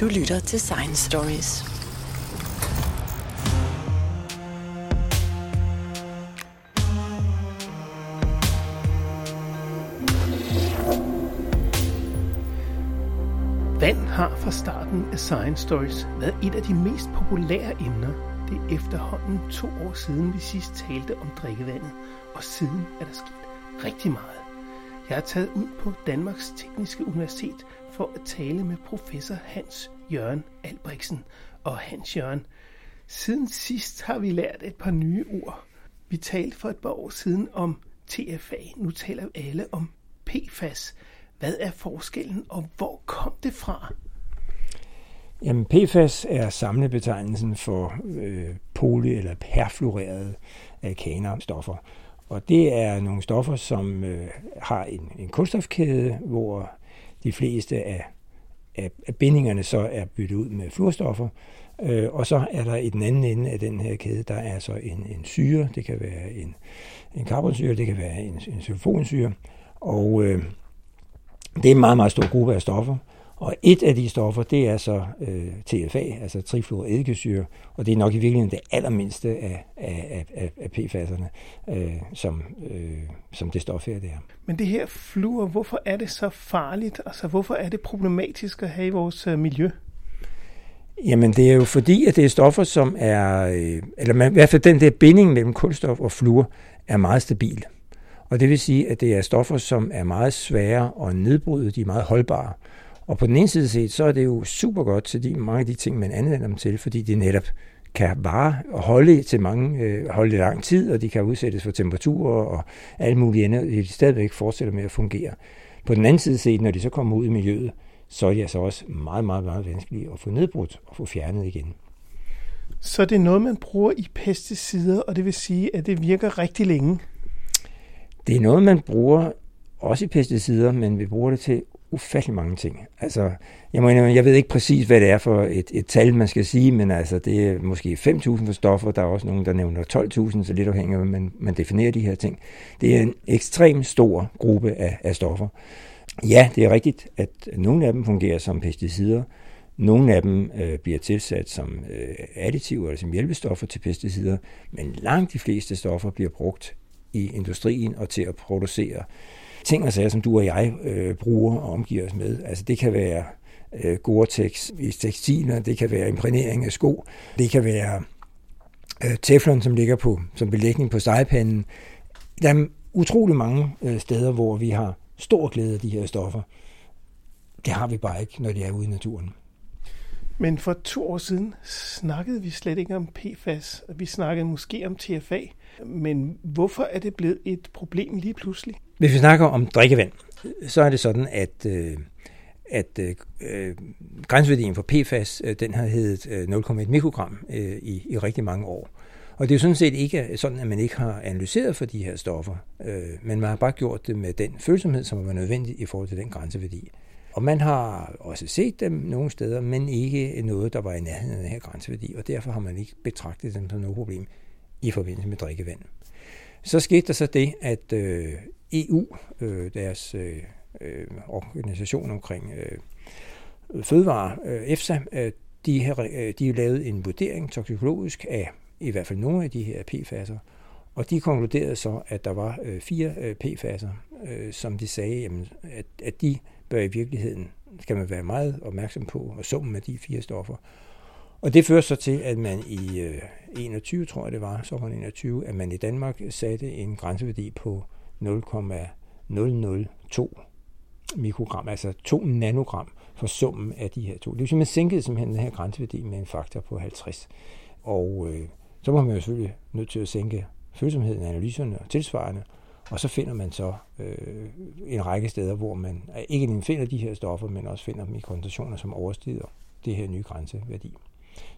Du lytter til Science Stories. Vand har fra starten af Science Stories været et af de mest populære emner. Det er efterhånden to år siden, vi sidst talte om drikkevandet, og siden er der sket rigtig meget. Jeg er taget ud på Danmarks Tekniske Universitet for at tale med professor Hans Jørgen Albrechtsen. Og Hans Jørgen, siden sidst har vi lært et par nye ord. Vi talte for et par år siden om TFA, nu taler alle om PFAS. Hvad er forskellen, og hvor kom det fra? Jamen, PFAS er samlebetegnelsen for øh, poly- eller perfluorerede øh, alkanerstoffer. Og det er nogle stoffer, som øh, har en, en kulstofkæde, hvor de fleste af, af, af bindingerne så er byttet ud med fluorstoffer. Øh, og så er der i den anden ende af den her kæde, der er så en, en syre. Det kan være en, en karbonsyre, det kan være en, en sulfonsyre. Og øh, det er en meget, meget stor gruppe af stoffer. Og et af de stoffer, det er så øh, TFA, altså trifluoredikesyre, og det er nok i virkeligheden det allermindste af, af, af, af PFAS'erne, øh, som, øh, som det stof her det er. Men det her fluor, hvorfor er det så farligt? Altså, hvorfor er det problematisk at have i vores øh, miljø? Jamen, det er jo fordi, at det er stoffer, som er, øh, eller man, i hvert fald den der binding mellem kulstof og fluor, er meget stabil. Og det vil sige, at det er stoffer, som er meget svære at nedbryde, de er meget holdbare. Og på den ene side set, så er det jo super godt til de, mange af de ting, man anvender dem til, fordi de netop kan vare og holde til mange, øh, holde i lang tid, og de kan udsættes for temperaturer og alt muligt andet, og de stadigvæk fortsætter med at fungere. På den anden side set, når de så kommer ud i miljøet, så er de altså også meget, meget, meget vanskelige at få nedbrudt og få fjernet igen. Så det er noget, man bruger i pesticider, og det vil sige, at det virker rigtig længe? Det er noget, man bruger også i pesticider, men vi bruger det til ufattelig mange ting. Altså, jeg, må, jeg ved ikke præcis, hvad det er for et, et tal, man skal sige, men altså, det er måske 5.000 for stoffer. Der er også nogen, der nævner 12.000, så lidt afhængig af, hvordan man, man definerer de her ting. Det er en ekstremt stor gruppe af, af stoffer. Ja, det er rigtigt, at nogle af dem fungerer som pesticider. Nogle af dem øh, bliver tilsat som øh, additiver eller som hjælpestoffer til pesticider, men langt de fleste stoffer bliver brugt i industrien og til at producere ting og sager, som du og jeg øh, bruger og omgiver os med. Altså det kan være øh, Gore-Tex i tekstiler, det kan være imprægnering af sko, det kan være øh, teflon, som ligger på som belægning på stegepanden. Der er utrolig mange øh, steder, hvor vi har stor glæde af de her stoffer. Det har vi bare ikke, når de er ude i naturen. Men for to år siden snakkede vi slet ikke om PFAS. Vi snakkede måske om TFA. Men hvorfor er det blevet et problem lige pludselig? Hvis vi snakker om drikkevand, så er det sådan, at, øh, at øh, øh grænseværdien for PFAS, øh, den har heddet øh, 0,1 mikrogram øh, i, i rigtig mange år. Og det er jo sådan set ikke sådan, at man ikke har analyseret for de her stoffer, øh, men man har bare gjort det med den følsomhed, som var nødvendig i forhold til den grænseværdi. Og man har også set dem nogle steder, men ikke noget, der var i nærheden af den her grænseværdi, og derfor har man ikke betragtet dem som noget problem i forbindelse med drikkevand. Så skete der så det, at øh, EU, øh, deres øh, øh, organisation omkring øh, fødevare, øh, EFSA, øh, de har øh, de har lavet en vurdering toksikologisk af i hvert fald nogle af de her PFAS'er, og de konkluderede så, at der var øh, fire øh, PFAS'er, øh, som de sagde, jamen, at, at de bør i virkeligheden, skal man være meget opmærksom på, og summen af de fire stoffer. Og det fører så til, at man i øh, 21, tror jeg det var, sommeren 21, at man i Danmark satte en grænseværdi på 0,002 mikrogram, altså 2 nanogram for summen af de her to. Det hvis man sænkede simpelthen den her grænseværdi med en faktor på 50. Og øh, så var man jo selvfølgelig nødt til at sænke følsomheden af analyserne og tilsvarende, og så finder man så øh, en række steder, hvor man ikke finder de her stoffer, men også finder dem i koncentrationer, som overstiger det her nye grænseværdi.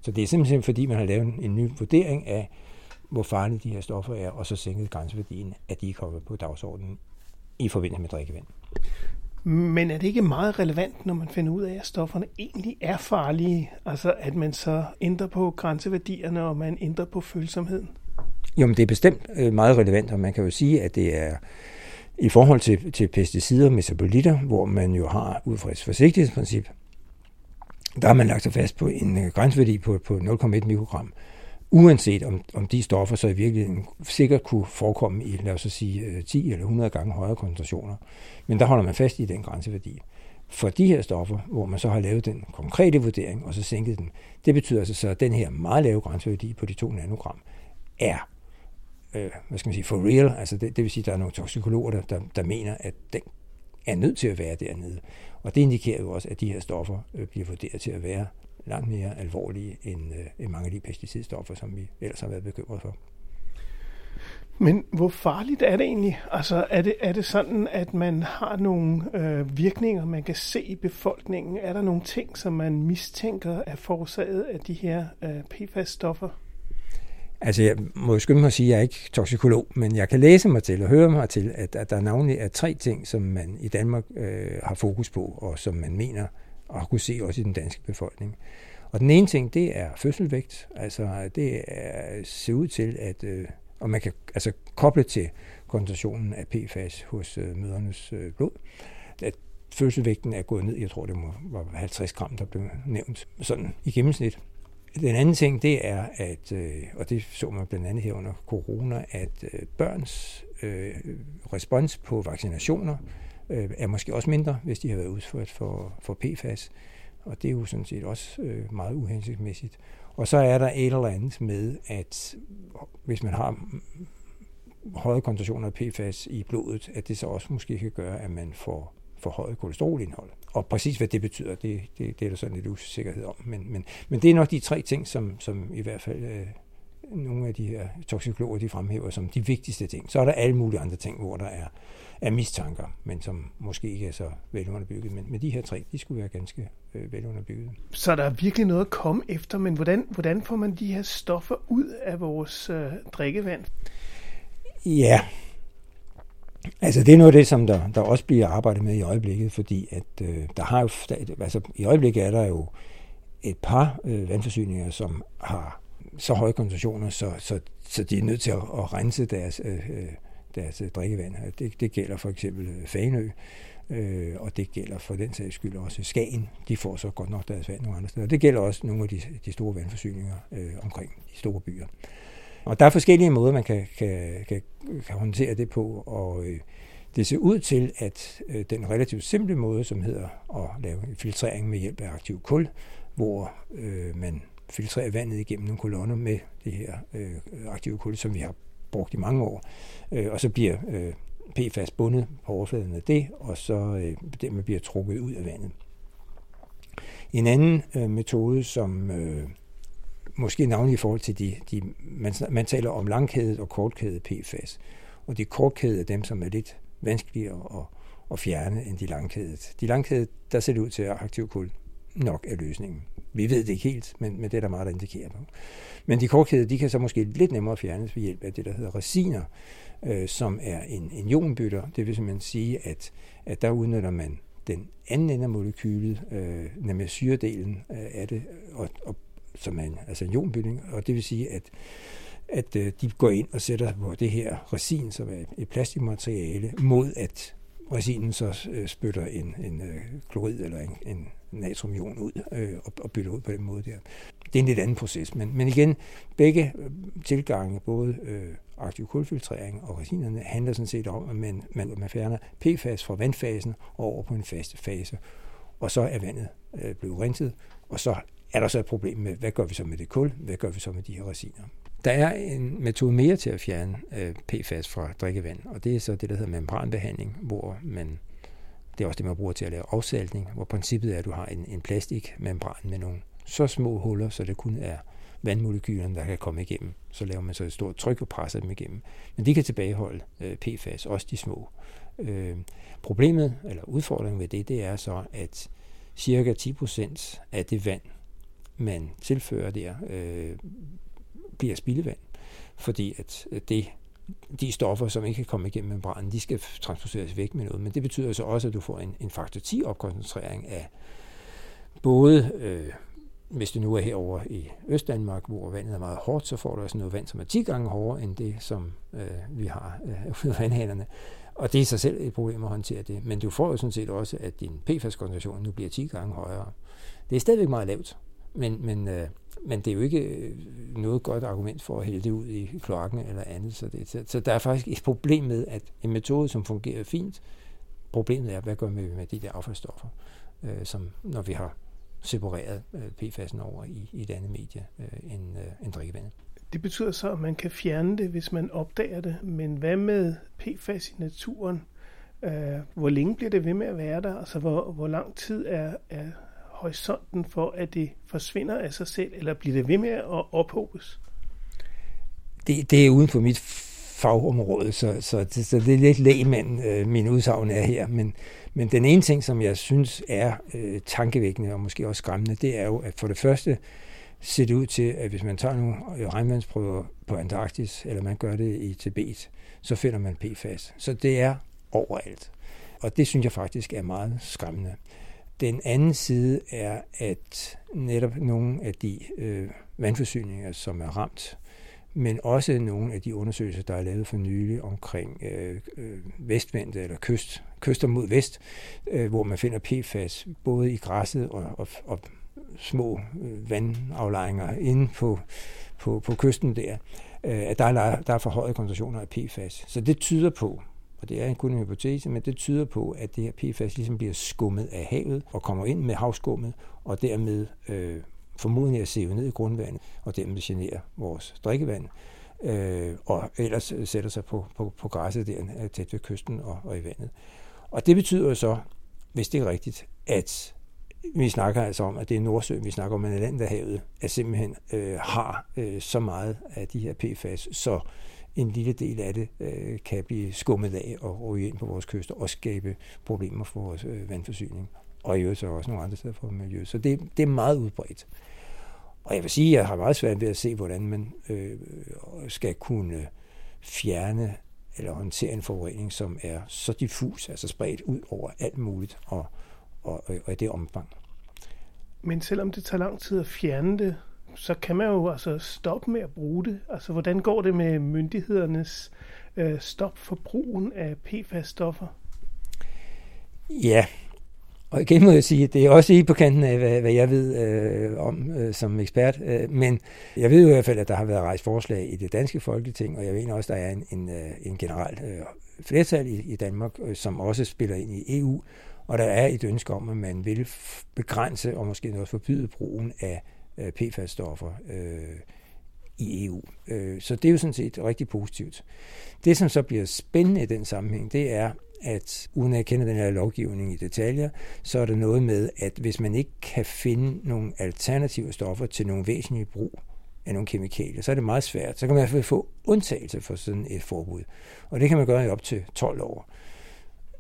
Så det er simpelthen fordi, man har lavet en, ny vurdering af, hvor farlige de her stoffer er, og så sænket grænseværdien, at de er kommet på dagsordenen i forbindelse med drikkevand. Men er det ikke meget relevant, når man finder ud af, at stofferne egentlig er farlige? Altså at man så ændrer på grænseværdierne, og man ændrer på følsomheden? Jo, men det er bestemt øh, meget relevant, og man kan jo sige, at det er i forhold til, til pesticider, metabolitter, hvor man jo har ud fra et forsigtighedsprincip der har man lagt sig fast på en øh, grænseværdi på, på 0,1 mikrogram, uanset om, om de stoffer så i virkeligheden sikkert kunne forekomme i, lad os sige, øh, 10 eller 100 gange højere koncentrationer. Men der holder man fast i den grænseværdi. For de her stoffer, hvor man så har lavet den konkrete vurdering, og så sænket den, det betyder altså så, at den her meget lave grænseværdi på de 2 nanogram er øh, hvad skal man sige, for real. Altså det, det vil sige, at der er nogle toksikologer, der, der, der mener, at den er nødt til at være dernede. Og det indikerer jo også, at de her stoffer øh, bliver vurderet til at være langt mere alvorlige end, øh, end mange af de pesticidstoffer, som vi ellers har været bekymret for. Men hvor farligt er det egentlig? Altså er det, er det sådan, at man har nogle øh, virkninger, man kan se i befolkningen? Er der nogle ting, som man mistænker er forårsaget af de her øh, PFAS-stoffer? Altså, jeg må jo skynde mig at sige, at jeg er ikke toksikolog, men jeg kan læse mig til og høre mig til, at, at der navnlig er tre ting, som man i Danmark øh, har fokus på, og som man mener og har kunne se også i den danske befolkning. Og den ene ting, det er fødselvægt. Altså, det er, ser ud til, at øh, og man kan altså koble til koncentrationen af PFAS hos øh, mødernes øh, blod, at fødselvægten er gået ned, jeg tror det var 50 gram, der blev nævnt, sådan i gennemsnit. Den anden ting, det er, at, øh, og det så man blandt andet her under corona, at øh, børns øh, respons på vaccinationer øh, er måske også mindre, hvis de har været udsat for, for PFAS. Og det er jo sådan set også øh, meget uhensigtsmæssigt. Og så er der et eller andet med, at hvis man har høje koncentrationer af PFAS i blodet, at det så også måske kan gøre, at man får for højt kolesterolindhold. Og præcis hvad det betyder, det, det, det er der sådan lidt usikkerhed om. Men, men, men det er nok de tre ting, som, som i hvert fald øh, nogle af de her toksikologer de fremhæver som de vigtigste ting. Så er der alle mulige andre ting, hvor der er, er mistanker, men som måske ikke er så velunderbygget. Men, men de her tre, de skulle være ganske øh, velunderbygget. Så der er virkelig noget at komme efter, men hvordan, hvordan får man de her stoffer ud af vores øh, drikkevand? Ja, Altså det er noget af det, som der, der også bliver arbejdet med i øjeblikket, fordi at øh, der har jo, altså i øjeblikket er der jo et par øh, vandforsyninger, som har så høje koncentrationer, så, så, så de er nødt til at, at rense deres, øh, øh deres øh, drikkevand. Det, det gælder for eksempel Faneø, Fanø, øh, og det gælder for den sags skyld også Skagen. De får så godt nok deres vand nogle andre steder. Det gælder også nogle af de, de store vandforsyninger øh, omkring de store byer. Og der er forskellige måder, man kan, kan, kan, kan håndtere det på, og øh, det ser ud til, at øh, den relativt simple måde, som hedder at lave filtrering med hjælp af aktiv kul, hvor øh, man filtrerer vandet igennem nogle kolonner med det her øh, aktive kul, som vi har brugt i mange år, øh, og så bliver øh, PFAS bundet på overfladen af det, og så øh, dermed bliver trukket ud af vandet. En anden øh, metode, som øh, måske navnlig i forhold til de, de man, man taler om langkædet og kortkædet PFAS, og de kortkædede er dem, som er lidt vanskeligere at, at fjerne end de langkædede. De langkædede, der ser det ud til at aktiv kul nok er løsningen. Vi ved det ikke helt, men, men det er der meget, der indikerer på. Men de kortkædede, de kan så måske lidt nemmere fjernes ved hjælp af det, der hedder resiner, øh, som er en, en ionbytter. Det vil simpelthen sige, at, at der udnytter man den anden ende af molekylet, øh, nemlig syredelen øh, af det, og, og som er en, altså en ionbytning, og det vil sige, at, at øh, de går ind og sætter på det her resin, som er et plastikmateriale, mod at resinen så øh, spytter en, en øh, klorid eller en, en natriumion ud øh, og, og bytter ud på den måde der. Det er en lidt anden proces, men, men igen, begge øh, tilgange, både øh, aktiv kulfiltrering og resinerne, handler sådan set om, at man, man, man fjerner PFAS fra vandfasen og over på en fast fase. Og så er vandet øh, blevet renset, og så er der så et problem med, hvad gør vi så med det kul, hvad gør vi så med de her resiner. Der er en metode mere til at fjerne øh, PFAS fra drikkevand, og det er så det, der hedder membranbehandling, hvor man, det er også det, man bruger til at lave afsaltning, hvor princippet er, at du har en, en plastikmembran med nogle så små huller, så det kun er vandmolekylerne, der kan komme igennem. Så laver man så et stort tryk og presser dem igennem. Men de kan tilbageholde øh, PFAS, også de små. Øh, problemet, eller udfordringen ved det, det er så, at cirka 10% af det vand, man tilfører der, øh, bliver spildevand, fordi at øh, det, de stoffer, som ikke kan komme igennem membranen, de skal transporteres væk med noget. Men det betyder så også, at du får en, en faktor 10 opkoncentrering af både, øh, hvis du nu er herover i Østdanmark, hvor vandet er meget hårdt, så får du også noget vand, som er 10 gange hårdere end det, som øh, vi har øh, ude af vandhanerne. Og det er i sig selv et problem at håndtere det. Men du får jo sådan set også, at din PFAS-koncentration nu bliver 10 gange højere. Det er stadigvæk meget lavt, men, men, øh, men det er jo ikke øh, noget godt argument for at hælde det ud i kloakken eller andet. Så, det, så, så der er faktisk et problem med, at en metode, som fungerer fint, problemet er, hvad gør vi med de der affaldsstoffer, øh, som når vi har separeret øh, PFAS'en over i, i et andet medie øh, end, øh, end drikkevandet. Det betyder så, at man kan fjerne det, hvis man opdager det. Men hvad med PFAS i naturen? Øh, hvor længe bliver det ved med at være der? Altså, hvor, hvor lang tid er, er horisonten for, at det forsvinder af sig selv, eller bliver det ved med at ophobes? Det, det er uden for mit fagområde, så, så, det, så det er lidt lægmand, øh, min udsagn er her. Men, men den ene ting, som jeg synes er øh, tankevækkende og måske også skræmmende, det er jo, at for det første ser det ud til, at hvis man tager nogle øh, regnvandsprøver på Antarktis, eller man gør det i Tibet, så finder man PFAS. Så det er overalt. Og det synes jeg faktisk er meget skræmmende. Den anden side er, at netop nogle af de øh, vandforsyninger, som er ramt, men også nogle af de undersøgelser, der er lavet for nylig omkring øh, øh, vestvendte eller kyst, kyster mod vest, øh, hvor man finder PFAS både i græsset og, og, og små øh, vandaflejringer inde på, på, på kysten der, øh, at der er, der er forhøjet koncentrationer af PFAS. Så det tyder på, og det er kun en hypotese, men det tyder på, at det her PFAS ligesom bliver skummet af havet og kommer ind med havskummet, og dermed øh, formodentlig at sive ned i grundvandet, og dermed generer vores drikkevand, øh, og ellers sætter sig på, på, på græsset der øh, tæt ved kysten og, og i vandet. Og det betyder jo så, hvis det er rigtigt, at vi snakker altså om, at det er Nordsøen, vi snakker om, at Atlanterhavet er simpelthen øh, har øh, så meget af de her PFAS, så en lille del af det øh, kan blive skummet af og ryge ind på vores kyster og skabe problemer for vores øh, vandforsyning. Og i øvrigt så også nogle andre steder for miljøet. Så det, det er meget udbredt. Og jeg vil sige, at jeg har meget svært ved at se, hvordan man øh, skal kunne fjerne eller håndtere en forurening, som er så diffus, altså spredt ud over alt muligt, og, og, og i det omfang. Men selvom det tager lang tid at fjerne det, så kan man jo altså stoppe med at bruge det. Altså, hvordan går det med myndighedernes øh, stop for brugen af PFAS-stoffer? Ja, og igen må jeg sige, at det er også i på kanten af, hvad, hvad jeg ved øh, om øh, som ekspert. Øh, men jeg ved jo i hvert fald, at der har været rejst forslag i det danske folketing, og jeg ved også, at der er en, en, øh, en generel øh, flertal i, i Danmark, øh, som også spiller ind i EU. Og der er et ønske om, at man vil begrænse og måske også forbyde brugen af øh, PFAS-stoffer øh, i EU. Øh, så det er jo sådan set rigtig positivt. Det, som så bliver spændende i den sammenhæng, det er, at uden at kende den her lovgivning i detaljer, så er der noget med, at hvis man ikke kan finde nogle alternative stoffer til nogle væsentlige brug af nogle kemikalier, så er det meget svært. Så kan man i hvert fald få undtagelse for sådan et forbud. Og det kan man gøre i op til 12 år.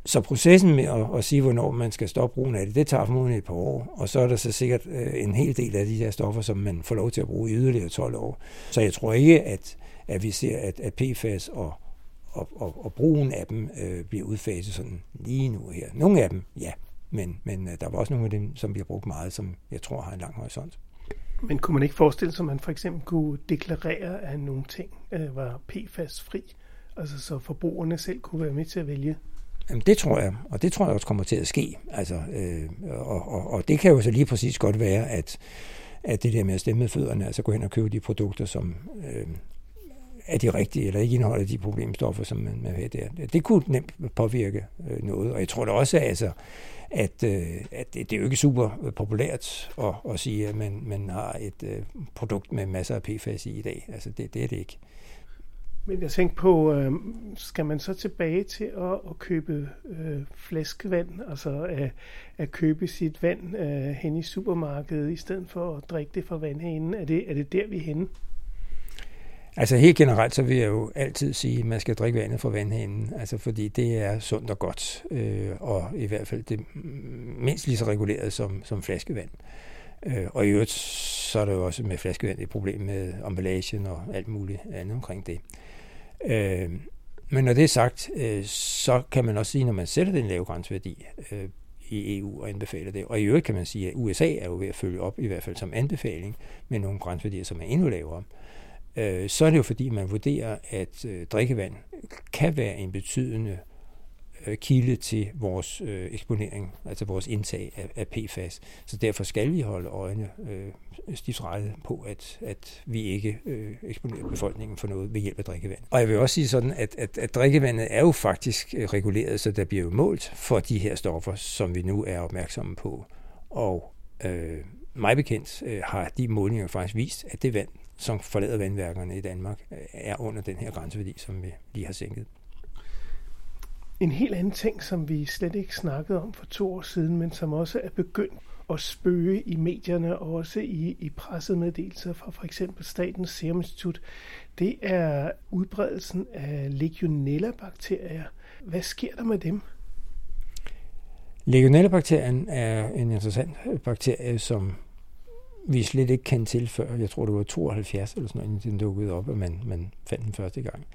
Så processen med at, at sige, hvornår man skal stoppe brugen af det, det tager formodentlig et par år, og så er der så sikkert øh, en hel del af de her stoffer, som man får lov til at bruge i yderligere 12 år. Så jeg tror ikke, at, at vi ser, at, at PFAS og, og, og, og brugen af dem øh, bliver udfaset sådan lige nu her. Nogle af dem, ja, men, men øh, der var også nogle af dem, som vi har brugt meget, som jeg tror har en lang horisont. Men kunne man ikke forestille sig, at man for eksempel kunne deklarere, at nogle ting øh, var PFAS-fri, altså så forbrugerne selv kunne være med til at vælge Jamen, det tror jeg, og det tror jeg også kommer til at ske. Altså, øh, og, og, og det kan jo så lige præcis godt være, at, at det der med at stemme med fødderne, altså gå hen og købe de produkter, som øh, er de rigtige, eller ikke indeholder de problemstoffer, som man, man har der. Det kunne nemt påvirke øh, noget, og jeg tror da også, altså, at, øh, at det, det er jo ikke super populært at, at sige, at man, man har et øh, produkt med masser af PFAS i i dag. Altså, det, det er det ikke. Men jeg tænkte på, øh, skal man så tilbage til at, at købe øh, flaskevand, altså at, at købe sit vand øh, hen i supermarkedet, i stedet for at drikke det fra vandhanen? Er det, er det der, vi er henne? Altså helt generelt, så vil jeg jo altid sige, at man skal drikke vandet fra vandhanen, altså fordi det er sundt og godt, øh, og i hvert fald det mindst lige så reguleret som, som flaskevand. Øh, og i øvrigt, så er der jo også med flaskevand et problem med emballagen og alt muligt andet omkring det. Øh, Øh, men når det er sagt, øh, så kan man også sige, når man sætter den lave grænseværdi øh, i EU og anbefaler det, og i øvrigt kan man sige, at USA er jo ved at følge op, i hvert fald som anbefaling, med nogle grænseværdier, som er endnu lavere, øh, så er det jo fordi, man vurderer, at øh, drikkevand kan være en betydende øh, Øh, kilde til vores øh, eksponering, altså vores indtag af, af PFAS. Så derfor skal vi holde øjnene øh, stift på, at, at vi ikke øh, eksponerer befolkningen for noget ved hjælp af drikkevand. Og jeg vil også sige sådan, at, at, at drikkevandet er jo faktisk øh, reguleret, så der bliver jo målt for de her stoffer, som vi nu er opmærksomme på. Og øh, mig bekendt øh, har de målinger faktisk vist, at det vand, som forlader vandværkerne i Danmark, øh, er under den her grænseværdi, som vi lige har sænket. En helt anden ting, som vi slet ikke snakkede om for to år siden, men som også er begyndt at spøge i medierne og også i, i pressemeddelelser fra for eksempel Statens Serum Institut, det er udbredelsen af Legionella-bakterier. Hvad sker der med dem? Legionella-bakterien er en interessant bakterie, som vi slet ikke kendte til før. Jeg tror, det var 72 eller sådan noget, den dukkede op, og man, man fandt den første gang.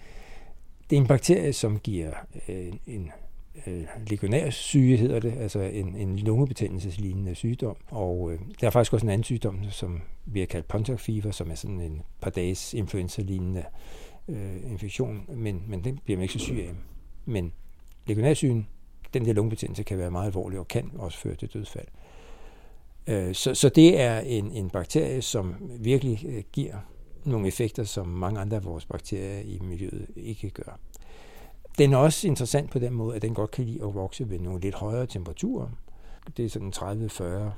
Det er en bakterie, som giver øh, en øh, legionærsyge, hedder det, altså en, en lungebetændelseslignende sygdom. Og øh, der er faktisk også en anden sygdom, som vi har kaldt Pontiac fever, som er sådan en par dages influenza-lignende øh, infektion, men, men den bliver man ikke så syg af. Men legionærsygen, den der lungebetændelse kan være meget alvorlig og kan også føre til dødsfald. Øh, så, så det er en, en bakterie, som virkelig øh, giver nogle effekter, som mange andre af vores bakterier i miljøet ikke gør. Den er også interessant på den måde, at den godt kan lide at vokse ved nogle lidt højere temperaturer. Det er sådan 30, 40,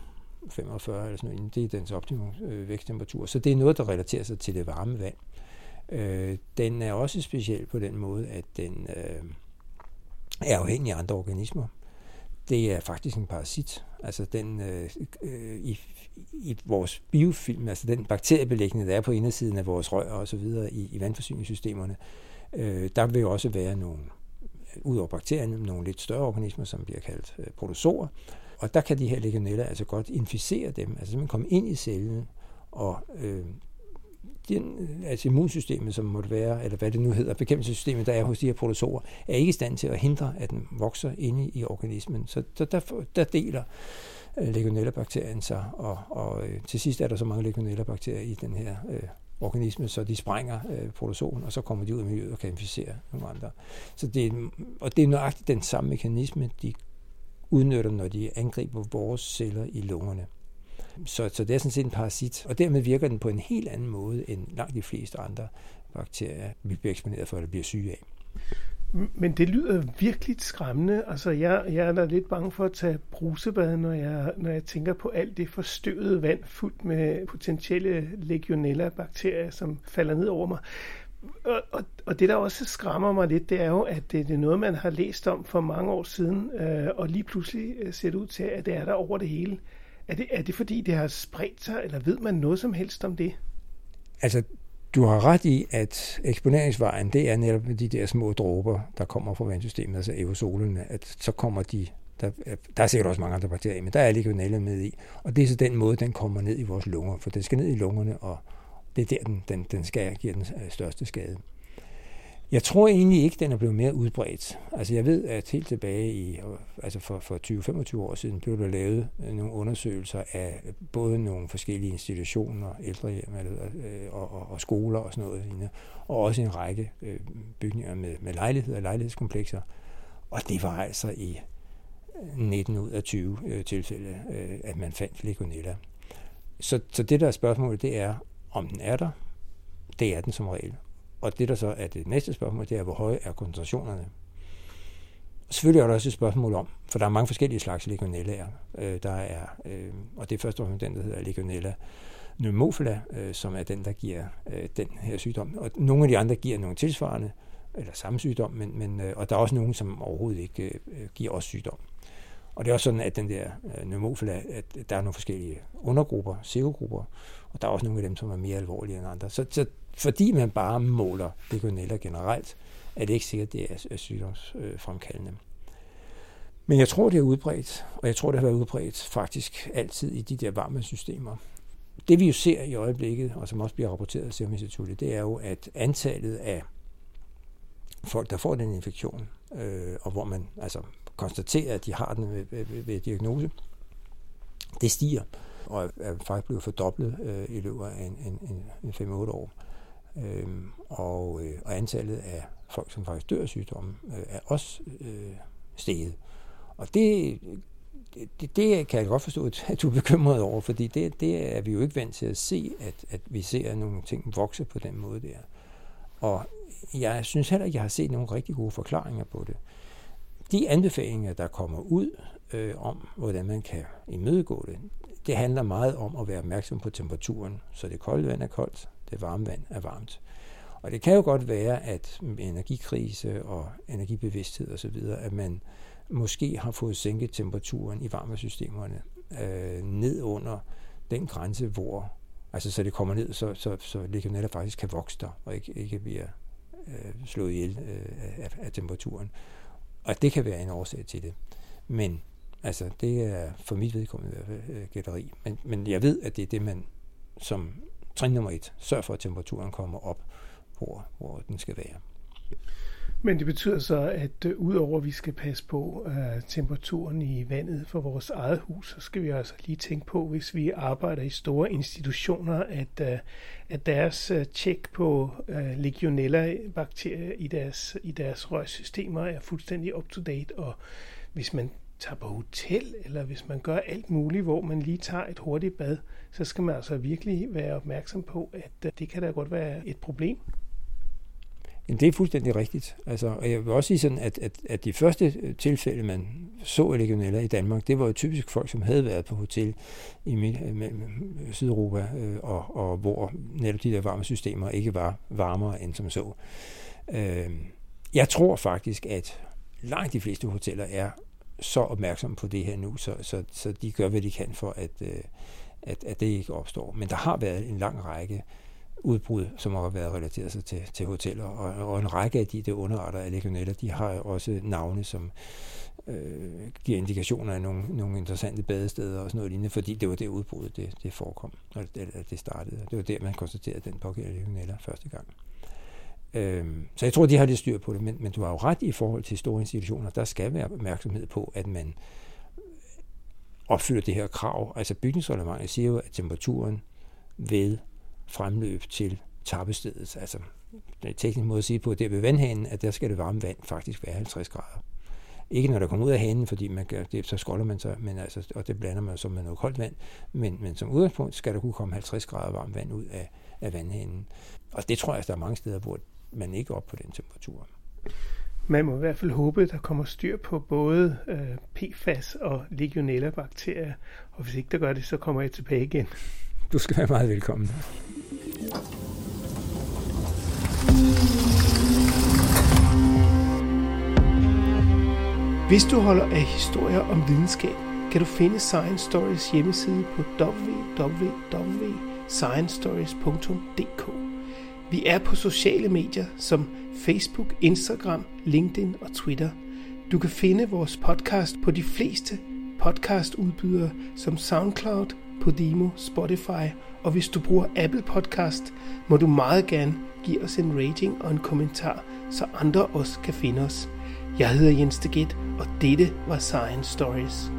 45 eller sådan noget. Det er dens optimum øh, væksttemperatur. Så det er noget, der relaterer sig til det varme vand. Øh, den er også speciel på den måde, at den øh, er afhængig af andre organismer. Det er faktisk en parasit. Altså den øh, øh, i, i vores biofilm, altså den bakteriebelægning, der er på indersiden af vores rør og så videre i, i vandforsyningssystemerne, øh, der vil jo også være nogle, øh, ud over bakterierne, nogle lidt større organismer, som bliver kaldt øh, protozoer. Og der kan de her legionella altså godt inficere dem, altså simpelthen komme ind i cellen og øh, den, altså immunsystemet, som måtte være, eller hvad det nu hedder, bekæmpelsessystemet, der er hos de her protozoer, er ikke i stand til at hindre, at den vokser inde i organismen. Så der, der, der deler øh, legionella-bakterien sig, og, og øh, til sidst er der så mange legionella-bakterier i den her øh, organisme, så de sprænger øh, protozoen, og så kommer de ud i miljøet og kan inficere nogle andre. Så det er, og det er nøjagtigt den samme mekanisme, de udnytter, når de angriber vores celler i lungerne. Så, så det er sådan set en parasit, og dermed virker den på en helt anden måde end langt de fleste andre bakterier, vi bliver eksponeret for eller bliver syge af. Men det lyder virkelig skræmmende. Altså, jeg, jeg er da lidt bange for at tage brusebad, når jeg, når jeg tænker på alt det forstøvede vand fuldt med potentielle legionella-bakterier, som falder ned over mig. Og, og, og det, der også skræmmer mig lidt, det er jo, at det, det er noget, man har læst om for mange år siden, øh, og lige pludselig øh, ser det ud til, at det er der over det hele. Er det, er det fordi, det har spredt sig, eller ved man noget som helst om det? Altså, du har ret i, at eksponeringsvejen, det er netop de der små dråber, der kommer fra vandsystemet, altså aerosolerne, at så kommer de, der, der er sikkert også mange andre bakterier, men der er legionella med i, og det er så den måde, den kommer ned i vores lunger, for den skal ned i lungerne, og det er der, den, den, den skal give den øh, største skade. Jeg tror egentlig ikke, den er blevet mere udbredt. Altså jeg ved, at helt tilbage i, altså for, for 20-25 år siden, blev der lavet øh, nogle undersøgelser af både nogle forskellige institutioner, ældrehjem øh, og, og, og skoler og sådan noget, og også en række øh, bygninger med, med lejligheder og lejlighedskomplekser. Og det var altså i 19 ud af 20 tilfælde, at man fandt legionella. Så, så det der spørgsmål, det er, om den er der. Det er den som regel. Og det, der så er det næste spørgsmål, det er, hvor høje er koncentrationerne? Selvfølgelig er der også et spørgsmål om, for der er mange forskellige slags legionellaer. Øh, der er, øh, og det er først og fremmest den, der hedder legionella pneumophila, øh, som er den, der giver øh, den her sygdom. Og nogle af de andre giver nogle tilsvarende, eller samme sygdom, men, men, øh, og der er også nogen, som overhovedet ikke øh, giver os sygdom. Og det er også sådan, at den der øh, at der er nogle forskellige undergrupper, serogrupper, og der er også nogle af dem, som er mere alvorlige end andre. Så, så fordi man bare måler legionella generelt, er det ikke sikkert, at det er sygdomsfremkaldende. Men jeg tror, det er udbredt, og jeg tror, det har været udbredt faktisk altid i de der varme systemer. Det vi jo ser i øjeblikket, og som også bliver rapporteret af Serum Instituttet, det er jo, at antallet af folk, der får den infektion, øh, og hvor man altså konstaterer, at de har den ved, ved, ved diagnose, det stiger, og er faktisk blevet fordoblet øh, i løbet af en, en, en 5-8 år. Øhm, og, øh, og antallet af folk, som faktisk dør af sygdommen, øh, er også øh, steget. Og det, det, det kan jeg godt forstå, at du er bekymret over, fordi det, det er vi jo ikke vant til at se, at, at vi ser nogle ting vokse på den måde der. Og jeg synes heller ikke, jeg har set nogle rigtig gode forklaringer på det. De anbefalinger, der kommer ud øh, om, hvordan man kan imødegå det, det handler meget om at være opmærksom på temperaturen, så det kolde vand er koldt, det varme vand er varmt. Og det kan jo godt være, at med energikrise og energibevidsthed osv., at man måske har fået sænket temperaturen i varmesystemerne øh, ned under den grænse, hvor altså så det kommer ned, så, så, så legionella faktisk kan vokse der, og ikke, ikke bliver øh, slået ihjel øh, af, af temperaturen. Og det kan være en årsag til det. Men altså, det er for mit vedkommende i hvert fald øh, gætteri. Men, men jeg ved, at det er det, man som trin nummer et, sørger for, at temperaturen kommer op, hvor, hvor den skal være. Men det betyder så, at øh, udover at vi skal passe på uh, temperaturen i vandet for vores eget hus, så skal vi altså lige tænke på, hvis vi arbejder i store institutioner, at, uh, at deres uh, tjek på uh, legionella-bakterier i deres, i deres rørsystemer er fuldstændig up-to-date, og hvis man tager på hotel, eller hvis man gør alt muligt, hvor man lige tager et hurtigt bad, så skal man altså virkelig være opmærksom på, at uh, det kan da godt være et problem. Jamen, det er fuldstændig rigtigt. Altså, og jeg vil også sige sådan, at, at, at de første øh, tilfælde, man så af legionella i Danmark, det var jo typisk folk, som havde været på hotel i øh, øh, Sydeuropa, øh, og, og hvor netop de der varme systemer ikke var varmere end som så. Øh, jeg tror faktisk, at langt de fleste hoteller er så opmærksomme på det her nu, så, så, så de gør, hvad de kan for, at, øh, at, at det ikke opstår. Men der har været en lang række udbrud, som har været relateret sig til, til hoteller. Og, og en række af de der underarter af legionella, de har også navne, som øh, giver indikationer af nogle, nogle interessante badesteder og sådan noget lignende, fordi det var det udbrud, det, det forekom, når det, det startede. Det var der, man konstaterede den pågældende legionella første gang. Øhm, så jeg tror, de har lidt styr på det, men, men du har jo ret i forhold til store institutioner. Der skal være opmærksomhed på, at man opfylder det her krav. Altså bygningsreglementet siger jo, at temperaturen ved fremløb til tappestedet. Altså, det er teknisk måde at sige på, det ved vandhanen, at der skal det varme vand faktisk være 50 grader. Ikke når der kommer ud af hanen, fordi man gør, det, så skolder man sig, men altså, og det blander man så med noget koldt vand. Men, men som udgangspunkt skal der kunne komme 50 grader varmt vand ud af, af vandhanen. Og det tror jeg, at der er mange steder, hvor man ikke er op på den temperatur. Man må i hvert fald håbe, at der kommer styr på både øh, PFAS og Legionella-bakterier, og hvis ikke der gør det, så kommer jeg tilbage igen. Du skal være meget velkommen. Hvis du holder af historier om videnskab, kan du finde Science Stories hjemmeside på www.sciencestories.dk. Vi er på sociale medier som Facebook, Instagram, LinkedIn og Twitter. Du kan finde vores podcast på de fleste podcastudbydere som SoundCloud, Podimo, Spotify, og hvis du bruger Apple Podcast, må du meget gerne give os en rating og en kommentar, så andre også kan finde os. Jeg hedder Jens Deget, og dette var Science Stories.